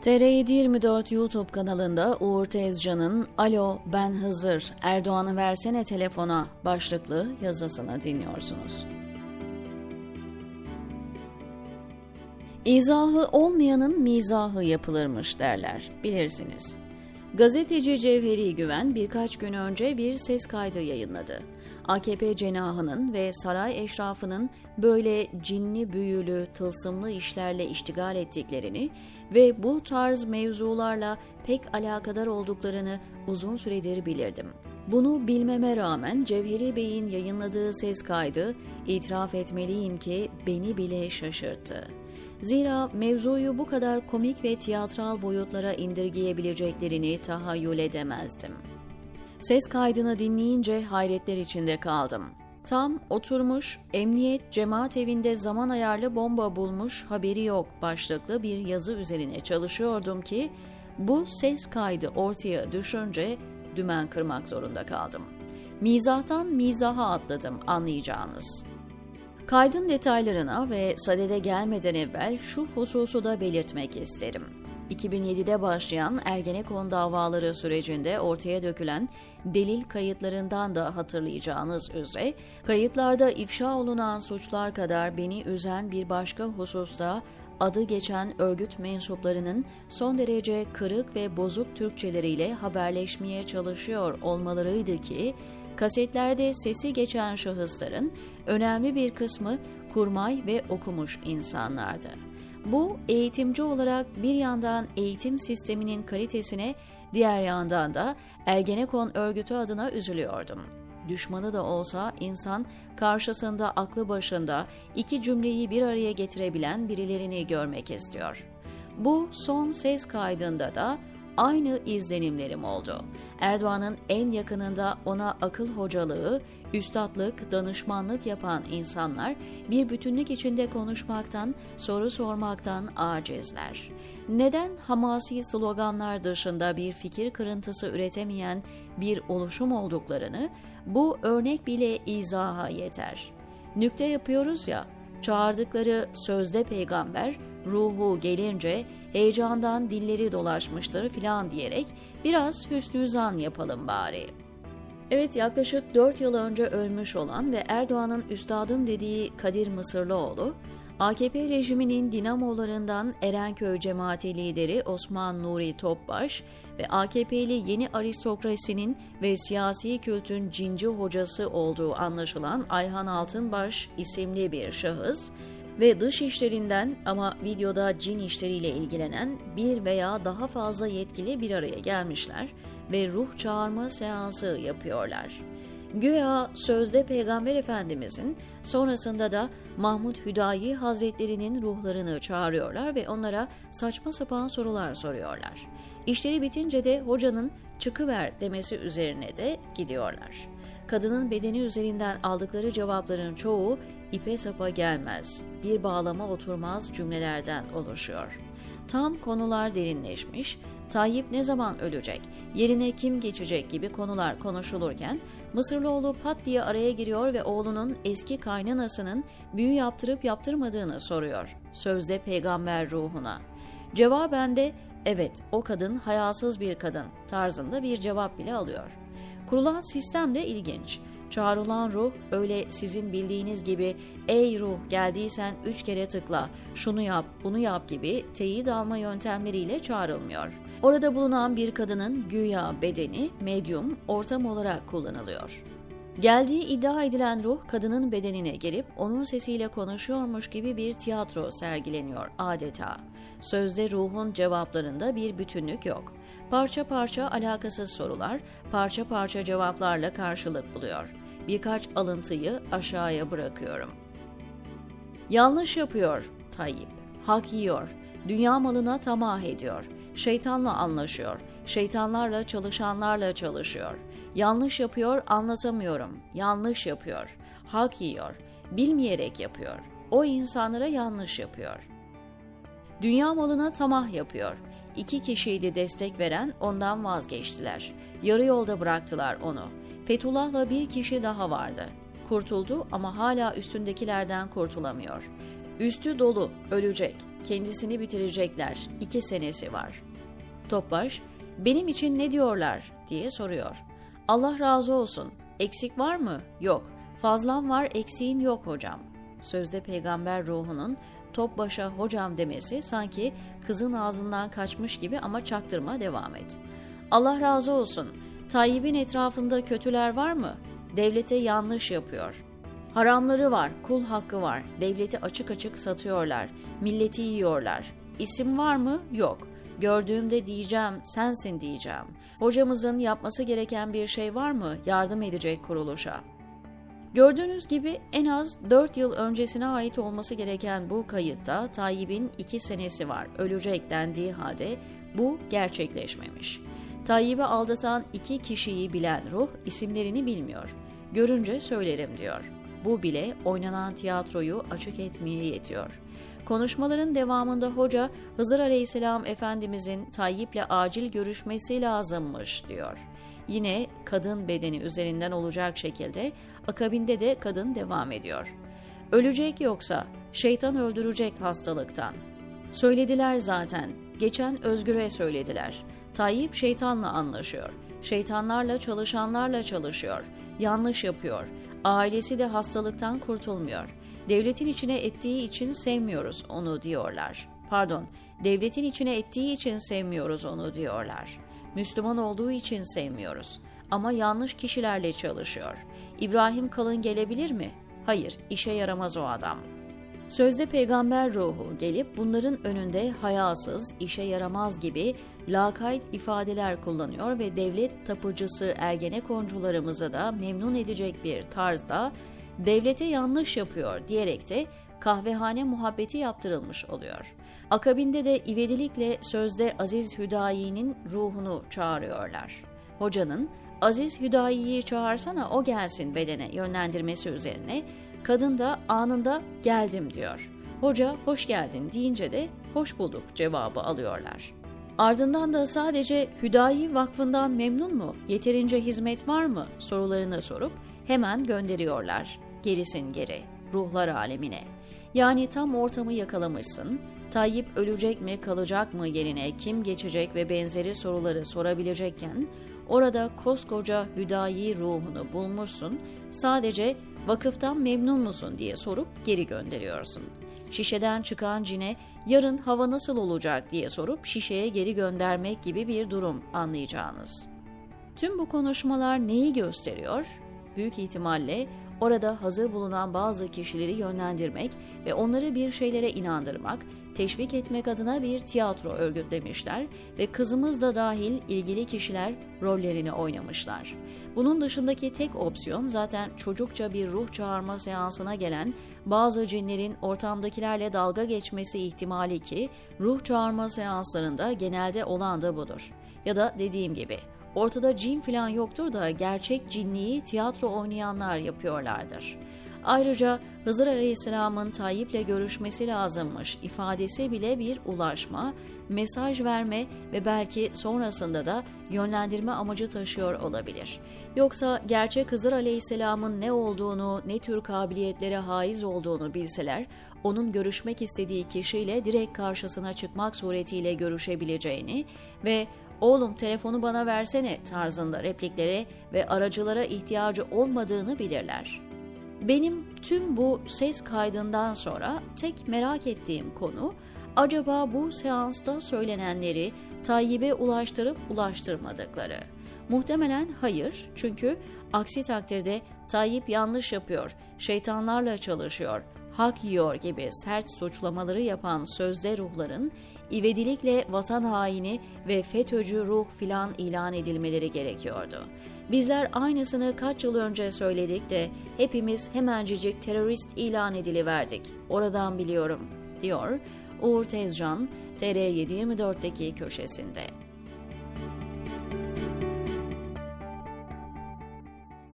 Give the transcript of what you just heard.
TR724 YouTube kanalında Uğur Tezcan'ın Alo ben Hızır, Erdoğan'ı versene telefona başlıklı yazısını dinliyorsunuz. İzahı olmayanın mizahı yapılırmış derler, bilirsiniz. Gazeteci Cevheri Güven birkaç gün önce bir ses kaydı yayınladı. AKP cenahının ve saray eşrafının böyle cinli büyülü, tılsımlı işlerle iştigal ettiklerini ve bu tarz mevzularla pek alakadar olduklarını uzun süredir bilirdim. Bunu bilmeme rağmen Cevheri Bey'in yayınladığı ses kaydı itiraf etmeliyim ki beni bile şaşırttı. Zira mevzuyu bu kadar komik ve tiyatral boyutlara indirgeyebileceklerini tahayyül edemezdim. Ses kaydını dinleyince hayretler içinde kaldım. Tam oturmuş, emniyet cemaat evinde zaman ayarlı bomba bulmuş haberi yok başlıklı bir yazı üzerine çalışıyordum ki bu ses kaydı ortaya düşünce dümen kırmak zorunda kaldım. Mizahtan mizaha atladım anlayacağınız. Kaydın detaylarına ve sadede gelmeden evvel şu hususu da belirtmek isterim. 2007'de başlayan Ergenekon davaları sürecinde ortaya dökülen delil kayıtlarından da hatırlayacağınız üzere, kayıtlarda ifşa olunan suçlar kadar beni üzen bir başka hususta adı geçen örgüt mensuplarının son derece kırık ve bozuk Türkçeleriyle haberleşmeye çalışıyor olmalarıydı ki, kasetlerde sesi geçen şahısların önemli bir kısmı kurmay ve okumuş insanlardı. Bu eğitimci olarak bir yandan eğitim sisteminin kalitesine, diğer yandan da Ergenekon örgütü adına üzülüyordum. Düşmanı da olsa insan karşısında aklı başında iki cümleyi bir araya getirebilen birilerini görmek istiyor. Bu son ses kaydında da aynı izlenimlerim oldu. Erdoğan'ın en yakınında ona akıl hocalığı, üstadlık, danışmanlık yapan insanlar bir bütünlük içinde konuşmaktan, soru sormaktan acizler. Neden hamasi sloganlar dışında bir fikir kırıntısı üretemeyen bir oluşum olduklarını bu örnek bile izaha yeter. Nükte yapıyoruz ya, çağırdıkları sözde peygamber ruhu gelince heyecandan dilleri dolaşmıştır filan diyerek biraz hüsnü zan yapalım bari. Evet yaklaşık 4 yıl önce ölmüş olan ve Erdoğan'ın üstadım dediği Kadir Mısırlıoğlu, AKP rejiminin dinamolarından Erenköy cemaati lideri Osman Nuri Topbaş ve AKP'li yeni aristokrasinin ve siyasi kültün cinci hocası olduğu anlaşılan Ayhan Altınbaş isimli bir şahıs, ve dış işlerinden ama videoda cin işleriyle ilgilenen bir veya daha fazla yetkili bir araya gelmişler ve ruh çağırma seansı yapıyorlar. Güya sözde Peygamber Efendimizin sonrasında da Mahmud Hüdayi Hazretlerinin ruhlarını çağırıyorlar ve onlara saçma sapan sorular soruyorlar. İşleri bitince de hocanın çıkıver demesi üzerine de gidiyorlar. Kadının bedeni üzerinden aldıkları cevapların çoğu ipe sapa gelmez, bir bağlama oturmaz cümlelerden oluşuyor. Tam konular derinleşmiş, Tayyip ne zaman ölecek, yerine kim geçecek gibi konular konuşulurken Mısırlıoğlu pat diye araya giriyor ve oğlunun eski kaynanasının büyü yaptırıp yaptırmadığını soruyor. Sözde peygamber ruhuna. Cevaben de evet o kadın hayasız bir kadın tarzında bir cevap bile alıyor. Kurulan sistem de ilginç. Çağrılan ruh öyle sizin bildiğiniz gibi ey ruh geldiysen üç kere tıkla, şunu yap, bunu yap gibi teyit alma yöntemleriyle çağrılmıyor. Orada bulunan bir kadının güya bedeni, medyum, ortam olarak kullanılıyor. Geldiği iddia edilen ruh kadının bedenine girip onun sesiyle konuşuyormuş gibi bir tiyatro sergileniyor adeta. Sözde ruhun cevaplarında bir bütünlük yok. Parça parça alakasız sorular, parça parça cevaplarla karşılık buluyor. Birkaç alıntıyı aşağıya bırakıyorum. Yanlış yapıyor Tayyip. Hak yiyor. Dünya malına tamah ediyor. Şeytanla anlaşıyor. Şeytanlarla çalışanlarla çalışıyor. Yanlış yapıyor anlatamıyorum. Yanlış yapıyor. Hak yiyor. Bilmeyerek yapıyor. O insanlara yanlış yapıyor. Dünya malına tamah yapıyor. İki kişiydi destek veren ondan vazgeçtiler. Yarı yolda bıraktılar onu. Fethullah'la bir kişi daha vardı. Kurtuldu ama hala üstündekilerden kurtulamıyor. Üstü dolu, ölecek. kendisini bitirecekler. İki senesi var. Topbaş, benim için ne diyorlar diye soruyor. Allah razı olsun. Eksik var mı? Yok. Fazlan var, eksiğin yok hocam. Sözde peygamber ruhunun Topbaş'a hocam demesi sanki kızın ağzından kaçmış gibi ama çaktırma devam et. Allah razı olsun. Tayyip'in etrafında kötüler var mı? Devlete yanlış yapıyor. Haramları var, kul hakkı var. Devleti açık açık satıyorlar. Milleti yiyorlar. İsim var mı? Yok. Gördüğümde diyeceğim, sensin diyeceğim. Hocamızın yapması gereken bir şey var mı? Yardım edecek kuruluşa. Gördüğünüz gibi en az 4 yıl öncesine ait olması gereken bu kayıtta Tayyip'in 2 senesi var. Ölecek dendiği halde bu gerçekleşmemiş. Tayyip'i aldatan iki kişiyi bilen ruh isimlerini bilmiyor. Görünce söylerim diyor. Bu bile oynanan tiyatroyu açık etmeye yetiyor. Konuşmaların devamında hoca Hızır Aleyhisselam Efendimizin Tayyip'le acil görüşmesi lazımmış diyor. Yine kadın bedeni üzerinden olacak şekilde akabinde de kadın devam ediyor. Ölecek yoksa şeytan öldürecek hastalıktan. Söylediler zaten. Geçen Özgür'e söylediler. Tayyip şeytanla anlaşıyor. Şeytanlarla çalışanlarla çalışıyor. Yanlış yapıyor. Ailesi de hastalıktan kurtulmuyor. Devletin içine ettiği için sevmiyoruz onu diyorlar. Pardon, devletin içine ettiği için sevmiyoruz onu diyorlar. Müslüman olduğu için sevmiyoruz. Ama yanlış kişilerle çalışıyor. İbrahim Kalın gelebilir mi? Hayır, işe yaramaz o adam. Sözde peygamber ruhu gelip bunların önünde hayasız, işe yaramaz gibi lakayt ifadeler kullanıyor ve devlet tapıcısı ergenekoncularımızı da memnun edecek bir tarzda devlete yanlış yapıyor diyerek de kahvehane muhabbeti yaptırılmış oluyor. Akabinde de ivedilikle sözde Aziz Hüdayi'nin ruhunu çağırıyorlar. Hocanın Aziz Hüdayi'yi çağırsana o gelsin bedene yönlendirmesi üzerine kadın da anında geldim diyor. Hoca hoş geldin deyince de hoş bulduk cevabı alıyorlar. Ardından da sadece Hüdayi Vakfı'ndan memnun mu, yeterince hizmet var mı sorularını sorup hemen gönderiyorlar gerisin geri, ruhlar alemine. Yani tam ortamı yakalamışsın, Tayyip ölecek mi kalacak mı yerine kim geçecek ve benzeri soruları sorabilecekken orada koskoca hüdayi ruhunu bulmuşsun sadece vakıftan memnun musun diye sorup geri gönderiyorsun. Şişeden çıkan cine yarın hava nasıl olacak diye sorup şişeye geri göndermek gibi bir durum anlayacağınız. Tüm bu konuşmalar neyi gösteriyor? Büyük ihtimalle orada hazır bulunan bazı kişileri yönlendirmek ve onları bir şeylere inandırmak, teşvik etmek adına bir tiyatro örgütlemişler ve kızımız da dahil ilgili kişiler rollerini oynamışlar. Bunun dışındaki tek opsiyon zaten çocukça bir ruh çağırma seansına gelen bazı cinlerin ortamdakilerle dalga geçmesi ihtimali ki ruh çağırma seanslarında genelde olan da budur. Ya da dediğim gibi Ortada cin falan yoktur da gerçek cinliği tiyatro oynayanlar yapıyorlardır. Ayrıca Hızır Aleyhisselam'ın Tayyip'le görüşmesi lazımmış ifadesi bile bir ulaşma, mesaj verme ve belki sonrasında da yönlendirme amacı taşıyor olabilir. Yoksa gerçek Hızır Aleyhisselam'ın ne olduğunu, ne tür kabiliyetlere haiz olduğunu bilseler, onun görüşmek istediği kişiyle direkt karşısına çıkmak suretiyle görüşebileceğini ve oğlum telefonu bana versene tarzında repliklere ve aracılara ihtiyacı olmadığını bilirler. Benim tüm bu ses kaydından sonra tek merak ettiğim konu acaba bu seansta söylenenleri Tayyip'e ulaştırıp ulaştırmadıkları. Muhtemelen hayır çünkü aksi takdirde Tayyip yanlış yapıyor, şeytanlarla çalışıyor, hak yiyor gibi sert suçlamaları yapan sözde ruhların ivedilikle vatan haini ve FETÖ'cü ruh filan ilan edilmeleri gerekiyordu. Bizler aynısını kaç yıl önce söyledik de hepimiz hemencecik terörist ilan ediliverdik. Oradan biliyorum, diyor Uğur Tezcan, TR724'deki köşesinde.